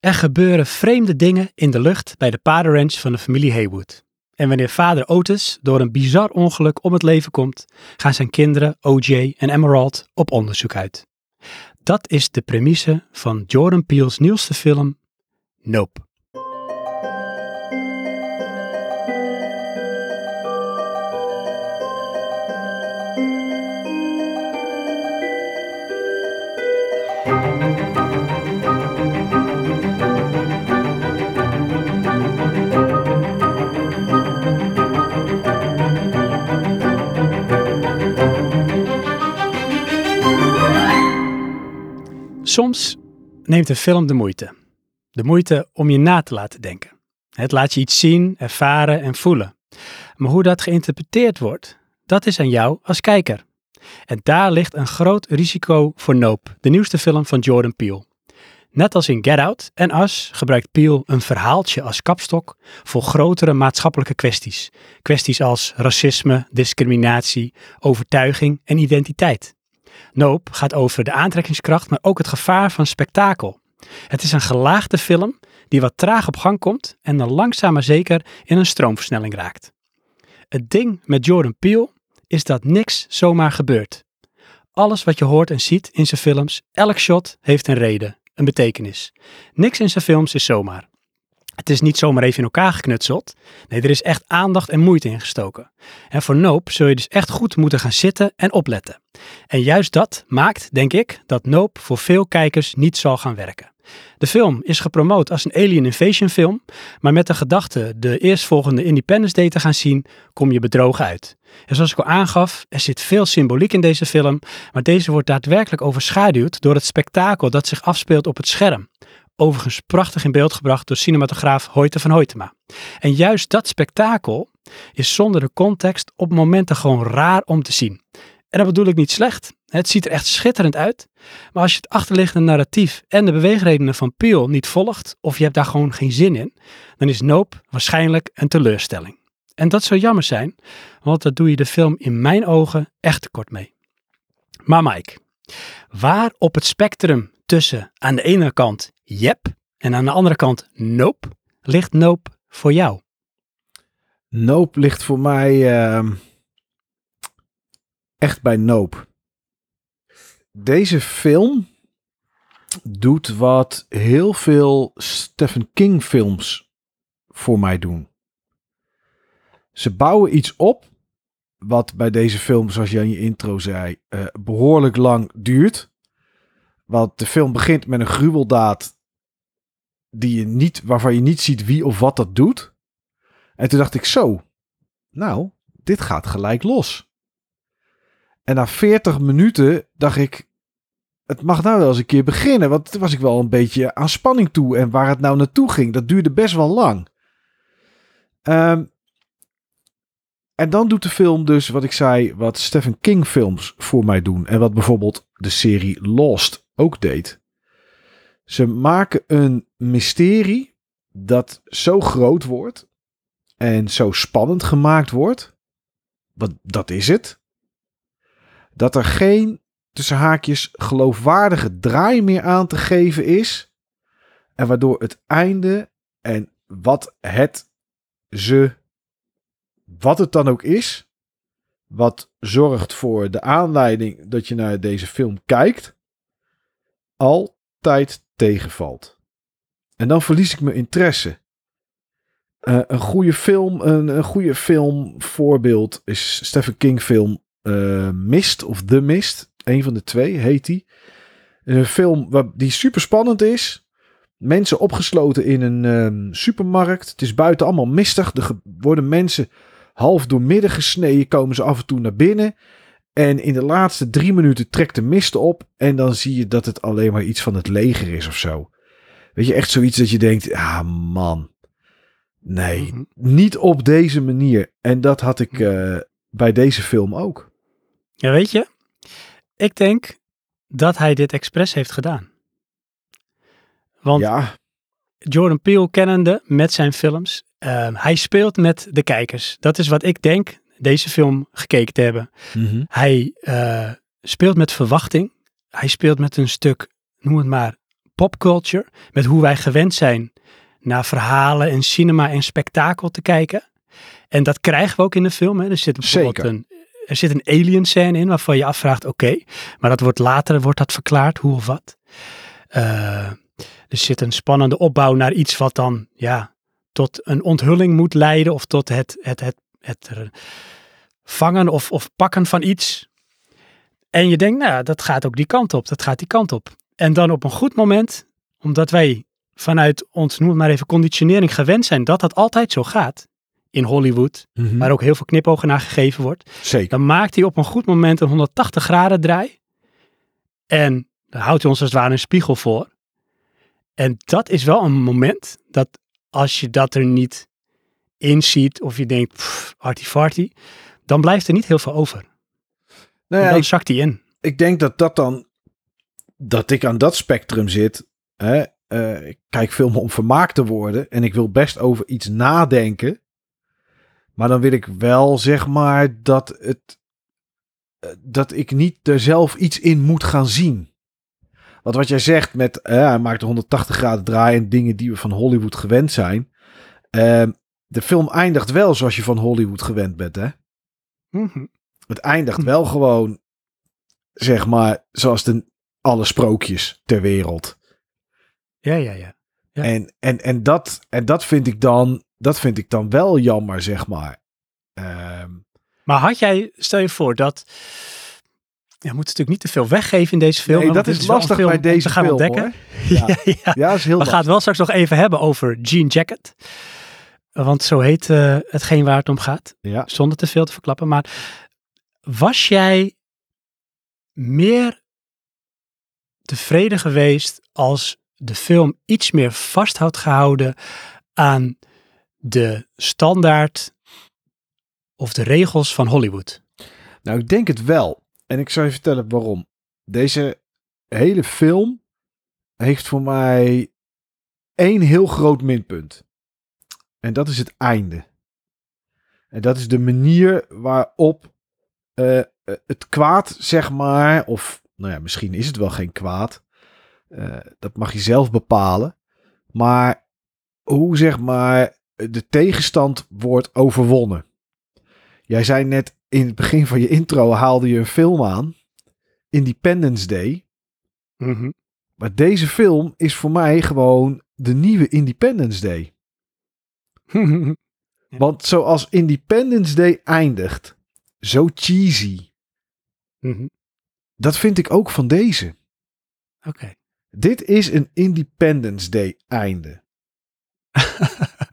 Er gebeuren vreemde dingen in de lucht bij de paardenranch van de familie Haywood. En wanneer vader Otis door een bizar ongeluk om het leven komt, gaan zijn kinderen OJ en Emerald op onderzoek uit. Dat is de premisse van Jordan Peele's nieuwste film Nope. Soms neemt een film de moeite. De moeite om je na te laten denken. Het laat je iets zien, ervaren en voelen. Maar hoe dat geïnterpreteerd wordt, dat is aan jou als kijker. En daar ligt een groot risico voor Nope, de nieuwste film van Jordan Peele. Net als in Get Out en Us gebruikt Peele een verhaaltje als kapstok voor grotere maatschappelijke kwesties. Kwesties als racisme, discriminatie, overtuiging en identiteit. Nope gaat over de aantrekkingskracht, maar ook het gevaar van spektakel. Het is een gelaagde film die wat traag op gang komt en dan langzaam maar zeker in een stroomversnelling raakt. Het ding met Jordan Peele is dat niks zomaar gebeurt. Alles wat je hoort en ziet in zijn films, elk shot heeft een reden, een betekenis. Niks in zijn films is zomaar. Het is niet zomaar even in elkaar geknutseld. Nee, er is echt aandacht en moeite in gestoken. En voor Nope zul je dus echt goed moeten gaan zitten en opletten. En juist dat maakt, denk ik, dat Nope voor veel kijkers niet zal gaan werken. De film is gepromoot als een Alien Invasion film, maar met de gedachte de eerstvolgende Independence Day te gaan zien, kom je bedrogen uit. En zoals ik al aangaf, er zit veel symboliek in deze film, maar deze wordt daadwerkelijk overschaduwd door het spektakel dat zich afspeelt op het scherm. Overigens prachtig in beeld gebracht door cinematograaf Hoyte van Hoytema. En juist dat spektakel is zonder de context op momenten gewoon raar om te zien. En dat bedoel ik niet slecht. Het ziet er echt schitterend uit. Maar als je het achterliggende narratief en de beweegredenen van Peel niet volgt, of je hebt daar gewoon geen zin in, dan is Nope waarschijnlijk een teleurstelling. En dat zou jammer zijn, want dat doe je de film in mijn ogen echt tekort mee. Maar Mike, waar op het spectrum tussen aan de ene kant yep en aan de andere kant nope ligt Nope voor jou? Nope ligt voor mij uh, echt bij Nope. Deze film doet wat heel veel Stephen King films voor mij doen. Ze bouwen iets op wat bij deze film, zoals je in je intro zei, uh, behoorlijk lang duurt. Want de film begint met een gruweldaad die je niet, waarvan je niet ziet wie of wat dat doet. En toen dacht ik zo, nou, dit gaat gelijk los. En na 40 minuten dacht ik, het mag nou wel eens een keer beginnen. Want toen was ik wel een beetje aan spanning toe. En waar het nou naartoe ging, dat duurde best wel lang. Um, en dan doet de film dus wat ik zei, wat Stephen King films voor mij doen. En wat bijvoorbeeld de serie Lost ook deed. Ze maken een mysterie dat zo groot wordt en zo spannend gemaakt wordt. Wat, dat is het. Dat er geen tussen haakjes geloofwaardige draai meer aan te geven is. En waardoor het einde en wat het ze wat het dan ook is, wat zorgt voor de aanleiding dat je naar deze film kijkt, altijd tegenvalt. En dan verlies ik mijn interesse. Uh, een goede film, een, een goede filmvoorbeeld is Stephen King film uh, Mist of The Mist. Een van de twee heet die. Een film die super spannend is. Mensen opgesloten in een um, supermarkt. Het is buiten allemaal mistig. Er worden mensen half door midden gesneden komen ze af en toe naar binnen. En in de laatste drie minuten trekt de mist op. En dan zie je dat het alleen maar iets van het leger is of zo. Weet je, echt zoiets dat je denkt, ah man. Nee, mhm. niet op deze manier. En dat had ik uh, bij deze film ook. Ja, weet je, ik denk dat hij dit expres heeft gedaan. Want ja. Jordan Peele kennende met zijn films Ehm, hij speelt met de kijkers. Dat is wat ik denk deze film gekeken te hebben. Mhm. Hij uh, speelt met verwachting. Hij speelt met een stuk, noem het maar, popculture, met hoe wij gewend zijn naar verhalen en cinema en spektakel te kijken. En dat krijgen we ook in de film. Hè. Er zit bijvoorbeeld Zeker. een, er zit een alien scène in waarvan je afvraagt, oké, maar dat wordt later wordt dat verklaard, hoe of wat. Eh, er zit een spannende opbouw naar iets wat dan ja, tot een onthulling moet leiden of tot het, het, het, het vangen of, of pakken van iets. En je denkt, nou, dat gaat ook die kant op, dat gaat die kant op. En dan op een goed moment, omdat wij vanuit ons, noem het maar even, conditionering gewend zijn dat dat altijd zo gaat in Hollywood, Mhm. waar ook heel veel knipogen naar gegeven wordt, Zeker. dan maakt hij op een goed moment een 180 graden draai. En dan houdt hij ons als het ware een spiegel voor. En dat is wel een moment dat als je dat er niet in ziet of je denkt, pff, arty-farty, dan blijft er niet heel veel over. Nou ja, dan ik, zakt hij in. ik denk dat dat dan, dat ik aan dat spectrum zit. Hè? eh, ik kijk film om vermaakt te worden en ik wil best over iets nadenken. Maar dan wil ik wel, zeg maar, dat het, eh, dat ik niet er zelf iets in moet gaan zien. Want wat jij zegt met, eh, hij maakt een 180 graden draai en dingen die we van Hollywood gewend zijn. Ehm, de film eindigt wel zoals je van Hollywood gewend bent, hè? Mhm. Het eindigt wel gewoon, zeg maar, zoals de, alle sprookjes ter wereld. Ja, ja, ja. Ja. En, en, en, dat, en dat, vind ik dan, dat vind ik dan wel jammer, zeg maar. Ehm, Maar had jij, stel je voor dat, ja, we moeten natuurlijk niet te veel weggeven in deze film. nee, dat is lastig film bij deze te gaan film, ontdekken. hoor. Ja. ja, ja. Ja, is heel We gaan het wel straks nog even hebben over Jean Jacket. Want zo heet eh, hetgeen waar het om gaat. Ja. Zonder te veel te verklappen. Maar was jij meer tevreden geweest als de film iets meer vast had gehouden aan de standaard of de regels van Hollywood? Nou, ik denk het wel. En ik zal je vertellen waarom. Deze hele film heeft voor mij één heel groot minpunt. En dat is het einde. En dat is de manier waarop eh, eh, het kwaad, zeg maar, of nou ja, misschien is het wel geen kwaad. Eh, dat mag je zelf bepalen. Maar hoe zeg maar de tegenstand wordt overwonnen. Jij zei net in het begin van je intro haalde je een film aan. Independence Day. Mhm. Maar deze film is voor mij gewoon de nieuwe Independence Day. Want zoals Independence Day eindigt, zo cheesy, Mhm. dat vind ik ook van deze. Oké. Dit is een Independence Day einde.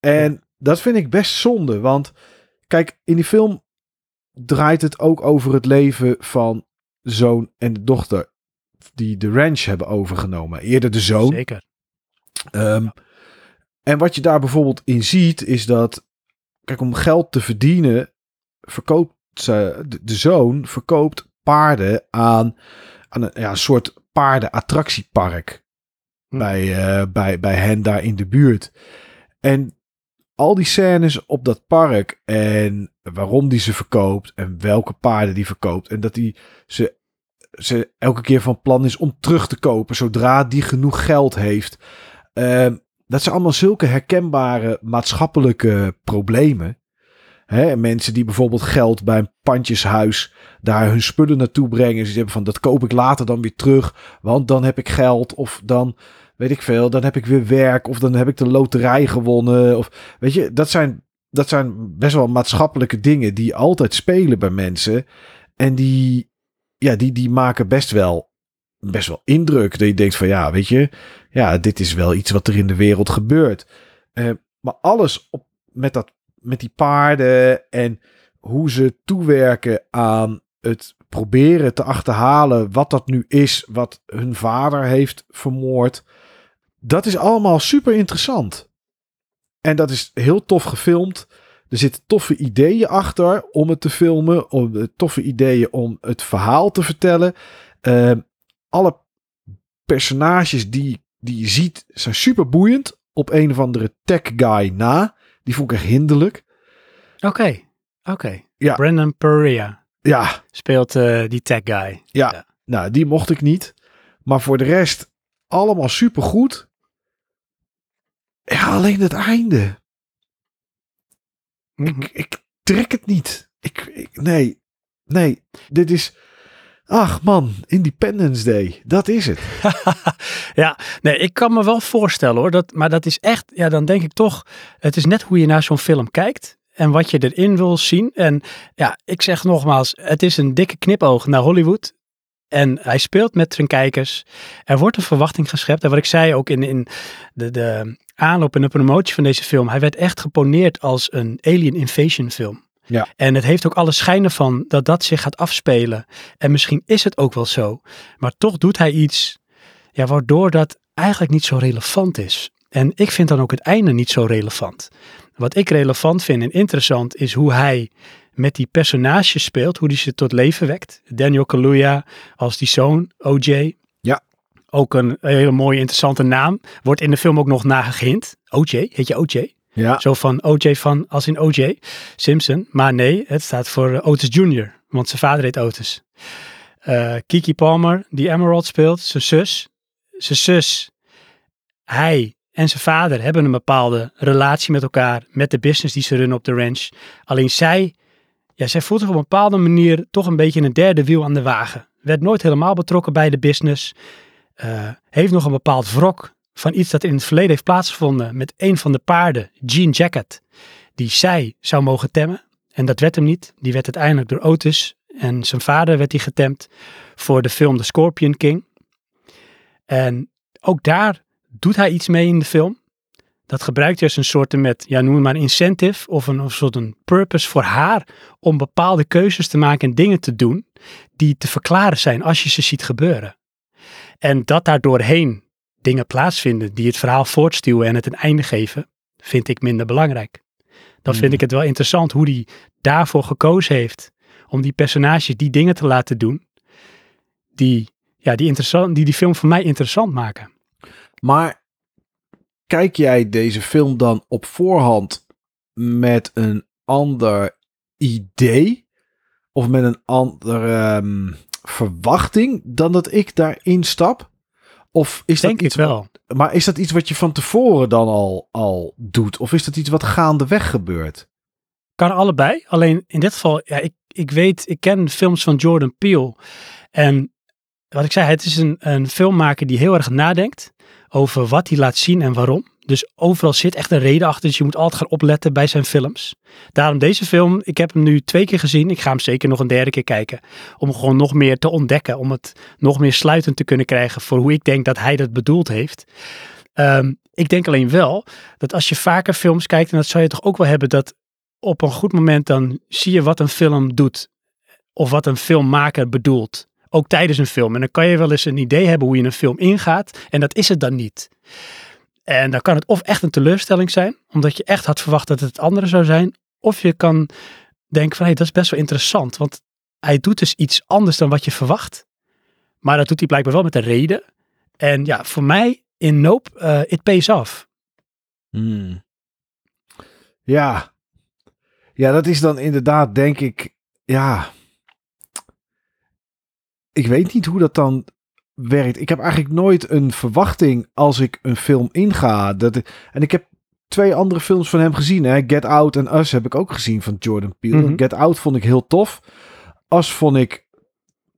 En dat vind ik best zonde, want kijk, in die film draait het ook over het leven van zoon en de dochter die de ranch hebben overgenomen. Eerder de zoon. Zeker. Ehm, en wat je daar bijvoorbeeld in ziet, is dat, kijk, om geld te verdienen, verkoopt ze, de, de zoon verkoopt paarden aan, aan een ja, een soort paardenattractiepark Hm. bij, eh, bij, bij hen daar in de buurt. En al die scènes op dat park en waarom die ze verkoopt en welke paarden die verkoopt en dat die ze, ze elke keer van plan is om terug te kopen zodra die genoeg geld heeft. Ehm, dat zijn allemaal zulke herkenbare maatschappelijke problemen. Hè, mensen die bijvoorbeeld geld bij een pandjeshuis daar hun spullen naartoe brengen. Ze hebben van dat koop ik later dan weer terug, want dan heb ik geld of dan weet ik veel, dan heb ik weer werk of dan heb ik de loterij gewonnen of weet je, dat zijn dat zijn best wel maatschappelijke dingen die altijd spelen bij mensen en die ja, die die maken best wel best wel indruk dat je denkt van ja, weet je, ja, dit is wel iets wat er in de wereld gebeurt. Eh, maar alles op met dat met die paarden en hoe ze toewerken aan het proberen te achterhalen wat dat nu is wat hun vader heeft vermoord. Dat is allemaal super interessant. En dat is heel tof gefilmd. Er zitten toffe ideeën achter om het te filmen. Om, eh, toffe ideeën om het verhaal te vertellen. Eh, alle personages die, die je ziet zijn super boeiend. Op een of andere tech guy na. Die vond ik echt hinderlijk. Oké. Oké. Ja. Brandon Perea Ja, speelt eh, die tech guy. Ja, Ja. nou, die mocht ik niet. Maar voor de rest, allemaal supergoed. Ja, alleen het einde. Mhm. Ik, ik trek het niet. Ik, ik, nee, nee, dit is... Ach man, Independence Day, dat is het. ja, nee, ik kan me wel voorstellen hoor. Dat, maar dat is echt, ja, dan denk ik toch, het is net hoe je naar zo'n film kijkt en wat je erin wil zien. En ja, ik zeg nogmaals, het is een dikke knipoog naar Hollywood. En hij speelt met zijn kijkers. Er wordt een verwachting geschept. En wat ik zei ook in, in de, de aanloop en de promotie van deze film. Hij werd echt geponeerd als een alien invasion film. Ja. En het heeft ook alle schijnen van dat dat zich gaat afspelen. En misschien is het ook wel zo. Maar toch doet hij iets ja, waardoor dat eigenlijk niet zo relevant is. En ik vind dan ook het einde niet zo relevant. Wat ik relevant vind en interessant is hoe hij met die personages speelt, hoe hij ze tot leven wekt. Daniel Kaluuya als die zoon, OJ. Ja. Ook een hele mooie, interessante naam. Wordt in de film ook nog nagehind. OJ, heet je OJ? Ja, Zo van OJ van, als in OJ Simpson. Maar nee, het staat voor eh, Otis Jr., want zijn vader heet Otis. Eh, Kiki Palmer, die Emerald speelt, zijn zus. Zijn zus, hij en zijn vader hebben een bepaalde relatie met elkaar, met de business die ze runnen op de ranch. Alleen zij, ja, zij voelt zich op een bepaalde manier toch een beetje een derde wiel aan de wagen. Werd nooit helemaal betrokken bij de business. Eh, heeft nog een bepaald wrok van iets dat in het verleden heeft plaatsgevonden met een van de paarden, Jean Jacket, die zij zou mogen temmen. En dat werd hem niet. Die werd uiteindelijk door Otis en zijn vader werd hij getemd voor de film The Scorpion King. En ook daar doet hij iets mee in de film. Dat gebruikt als een soort met, ja, noem maar incentive of een, of een soort een purpose voor haar om bepaalde keuzes te maken en dingen te doen die te verklaren zijn als je ze ziet gebeuren. En dat daar doorheen dingen plaatsvinden die het verhaal voortstuwen en het een einde geven, vind ik minder belangrijk. Dan vind Hmm. ik het wel interessant hoe hij daarvoor gekozen heeft om die personages die dingen te laten doen die, ja, die, interessant, die die film voor mij interessant maken. maar kijk jij deze film dan op voorhand met een ander idee? Of met een andere ehm, verwachting dan dat ik daarin stap? Of is Denk dat ik iets wel. Maar is dat iets wat je van tevoren dan al, al doet? Of is dat iets wat gaandeweg gebeurt? Kan allebei. Alleen in dit geval, ja, ik, ik weet, ik ken films van Jordan Peele. En wat ik zei, het is een, een filmmaker die heel erg nadenkt over wat hij laat zien en waarom. Dus overal zit echt een reden achter. Dus je moet altijd gaan opletten bij zijn films. Daarom deze film, ik heb hem nu twee keer gezien. Ik ga hem zeker nog een derde keer kijken. Om gewoon nog meer te ontdekken. Om het nog meer sluitend te kunnen krijgen voor hoe ik denk dat hij dat bedoeld heeft. Ehm, ik denk alleen wel dat als je vaker films kijkt, en dat zou je toch ook wel hebben, dat op een goed moment dan zie je wat een film doet. Of wat een filmmaker bedoelt. Ook tijdens een film. En dan kan je wel eens een idee hebben hoe je een film ingaat. En dat is het dan niet. En dan kan het of echt een teleurstelling zijn. Omdat je echt had verwacht dat het het andere zou zijn. Of je kan denken van hé, dat is best wel interessant. Want hij doet dus iets anders dan wat je verwacht. Maar dat doet hij blijkbaar wel met een reden. En ja, voor mij in Nope, eh it pays off. Hmm. Ja. Ja, dat is dan inderdaad, denk ik, ja. Ik weet niet hoe dat dan werkt. Ik heb eigenlijk nooit een verwachting als ik een film inga. Dat, en ik heb twee andere films van hem gezien. Hè? Get Out en Us heb ik ook gezien van Jordan Peele. Mhm. Get Out vond ik heel tof. Us vond ik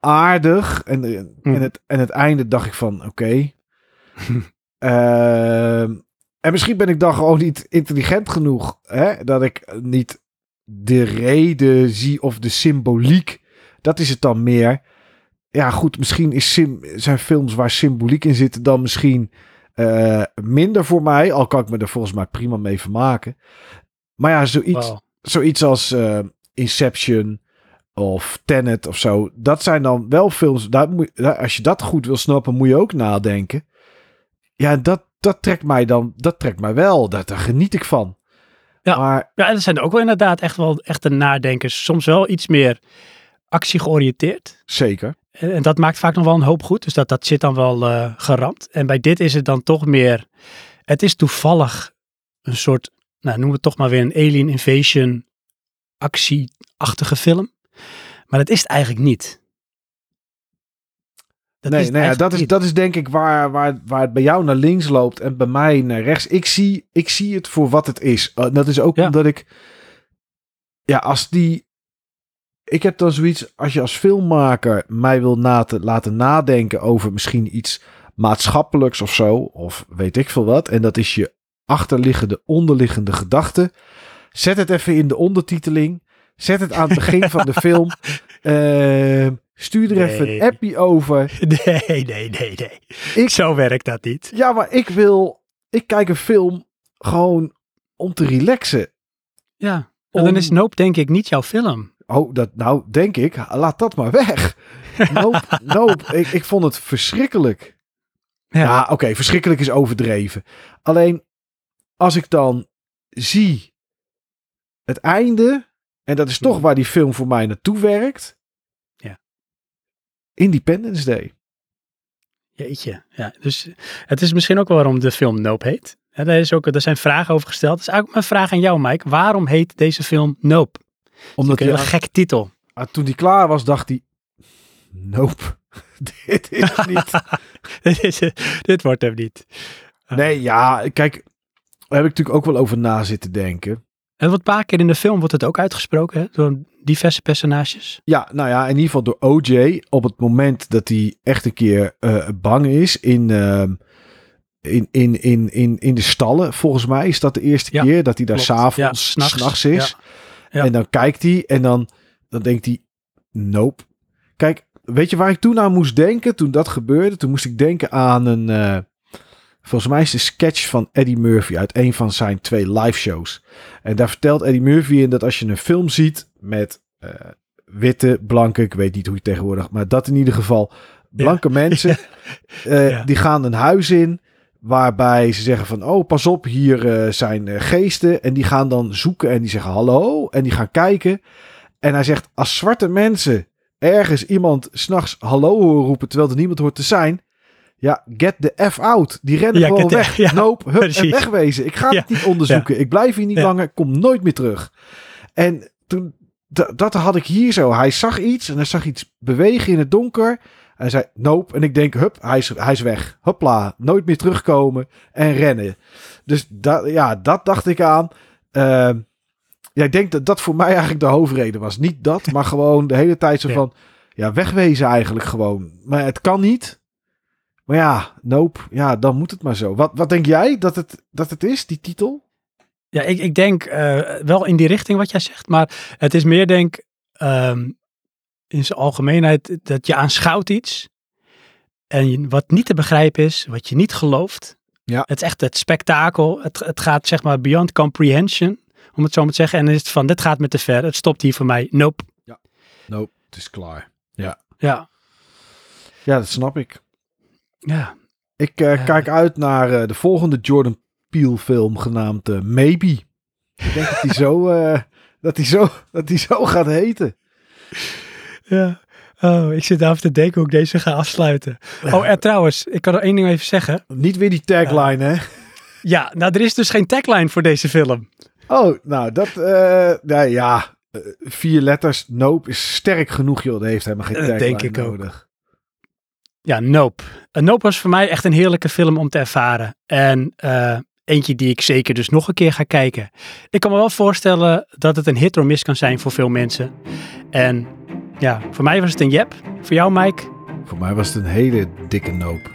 aardig. En, en, Mhm. het, en het einde dacht ik van, oké. Ehm, en misschien ben ik dan gewoon niet intelligent genoeg. Hè? Dat ik niet de reden zie of de symboliek. Dat is het dan meer. Ja, goed, misschien is sim, zijn films waar symboliek in zit dan misschien eh, minder voor mij. Al kan ik me er volgens mij prima mee vermaken. Maar ja, zoiets, zoiets als eh, Inception of Tenet of zo. Dat zijn dan wel films. Daar moet, daar- als je dat goed wil snappen, moet je ook nadenken. Ja, dat, dat trekt mij dan. Dat trekt mij wel. Daar, daar geniet ik van. Ja. Maar Ja, er zijn ook wel inderdaad echt wel echte nadenkers. Soms wel iets meer actie georiënteerd. zeker. En, dat maakt vaak nog wel een hoop goed. Dus dat, dat zit dan wel eh geramd. En bij dit is het dan toch meer... Het is toevallig een soort... Nou, noem het toch maar weer een alien invasion actie-achtige film. Maar dat is het eigenlijk niet. Dat nee, is nee ja, eigenlijk dat, is, dat is denk ik waar, waar, waar het bij jou naar links loopt en bij mij naar rechts. Ik zie, ik zie het voor wat het is. Uh, dat is ook Ja. omdat ik... Ja, als die... Ik heb dan zoiets, als je als filmmaker mij wil na te, laten nadenken over misschien iets maatschappelijks of zo, of weet ik veel wat, en dat is je achterliggende, onderliggende gedachte. Zet het even in de ondertiteling. Zet het aan het begin van de film. Ehm, stuur er even een appie over. Nee, nee, nee, nee. Ik- Zo werkt dat niet. Ja, maar ik wil. Ik kijk een film gewoon om te relaxen. Ja. En Om- dan is Nope denk ik niet jouw film. Oh, dat, nou, denk ik. Laat dat maar weg. Nope, nope. Ik, ik vond het verschrikkelijk. Ja. Ja, oké, verschrikkelijk is overdreven. Alleen als ik dan zie het einde, en dat is toch Mhm. waar die film voor mij naartoe werkt. Ja. Independence Day. Jeetje. Ja, dus het is misschien ook wel waarom de film Nope heet. Ja, daar, is ook, er zijn vragen over gesteld. Dat is eigenlijk mijn vraag aan jou, Mike. Waarom heet deze film Nope? Omdat Een hij, gekke titel. ah, toen hij klaar was, dacht hij: Nope, dit is het niet. dit, is, dit wordt hem niet. Nee, ja, kijk, daar heb ik natuurlijk ook wel over na zitten denken. En wat paar keer in de film wordt het ook uitgesproken hè, door diverse personages. Ja, nou ja, in ieder geval door OJ. Op het moment dat hij echt een keer eh, bang is in, ehm, in, in, in, in, in de stallen. Volgens mij is dat de eerste Ja, keer dat hij daar s'avonds, Ja, s'nachts. s'nachts is. Ja. En dan kijkt hij en dan, dan denkt hij, nope. Kijk, weet je waar ik toen aan moest denken toen dat gebeurde? Toen moest ik denken aan een, eh, volgens mij is de sketch van Eddie Murphy uit een van zijn twee live shows. En daar vertelt Eddie Murphy in dat als je een film ziet met eh, witte, blanke, ik weet niet hoe je tegenwoordig, maar dat in ieder geval, blanke mensen, eh, Ja. die gaan een huis in. Waarbij ze zeggen van, oh pas op, hier eh, zijn eh, geesten. En die gaan dan zoeken en die zeggen hallo. En die gaan kijken. En hij zegt, als zwarte mensen ergens iemand s'nachts hallo horen roepen... terwijl er niemand hoort te zijn... Ja, get the F out. Die rennen Ja, gewoon the- weg. ja, Nope, hup, en wegwezen. Ik ga Ja, het niet onderzoeken. Ik blijf hier niet langer. Ik kom nooit meer terug. En toen, dat had ik hier zo. Hij zag iets en hij zag iets bewegen in het donker. Hij zei, nope. En ik denk, hup, hij is, hij is weg. Hopla, nooit meer terugkomen en rennen. Dus dat, ja, dat dacht ik aan. Ehm, ja, ik denk dat dat voor mij eigenlijk de hoofdreden was. Niet dat, maar gewoon de hele tijd zo van, ja, wegwezen eigenlijk gewoon. Maar het kan niet. Maar ja, nope. Ja, dan moet het maar zo. Wat, wat denk jij dat het, dat het is, die titel? Ja, ik, ik denk eh, wel in die richting wat jij zegt, maar het is meer denk ehm, in zijn algemeenheid dat je aanschouwt iets en wat niet te begrijpen is, wat je niet gelooft. Ja. Het is echt het spektakel. Het, het gaat zeg maar beyond comprehension, om het zo maar te zeggen. En dan is het van, dit gaat me te ver. Het stopt hier voor mij. Nope. Nope, het is klaar. Ja, Ja, dat snap ik. ja. Ik eh, Ja. kijk uit naar eh, de volgende Jordan Peele film genaamd eh, Maybe. Ik denk dat die zo, dat zo, dat die zo gaat heten. Ja. Oh, ik zit af te denken hoe ik deze ga afsluiten. Oh, en trouwens, ik kan er één ding even zeggen. Niet weer die tagline, hè? Ja, nou, er is dus geen tagline voor deze film. Oh, nou, dat, eh, nou ja, eh, vier letters, Nope, is sterk genoeg, joh. Dat heeft helemaal geen Dat tagline denk ik ook. nodig. Ja, Nope. Nope was voor mij echt een heerlijke film om te ervaren. En eh, eentje die ik zeker dus nog een keer ga kijken. Ik kan me wel voorstellen dat het een hit or miss kan zijn voor veel mensen. En ja, voor mij was het een jep. Voor jou, Mike? Voor mij was het een hele dikke Nope.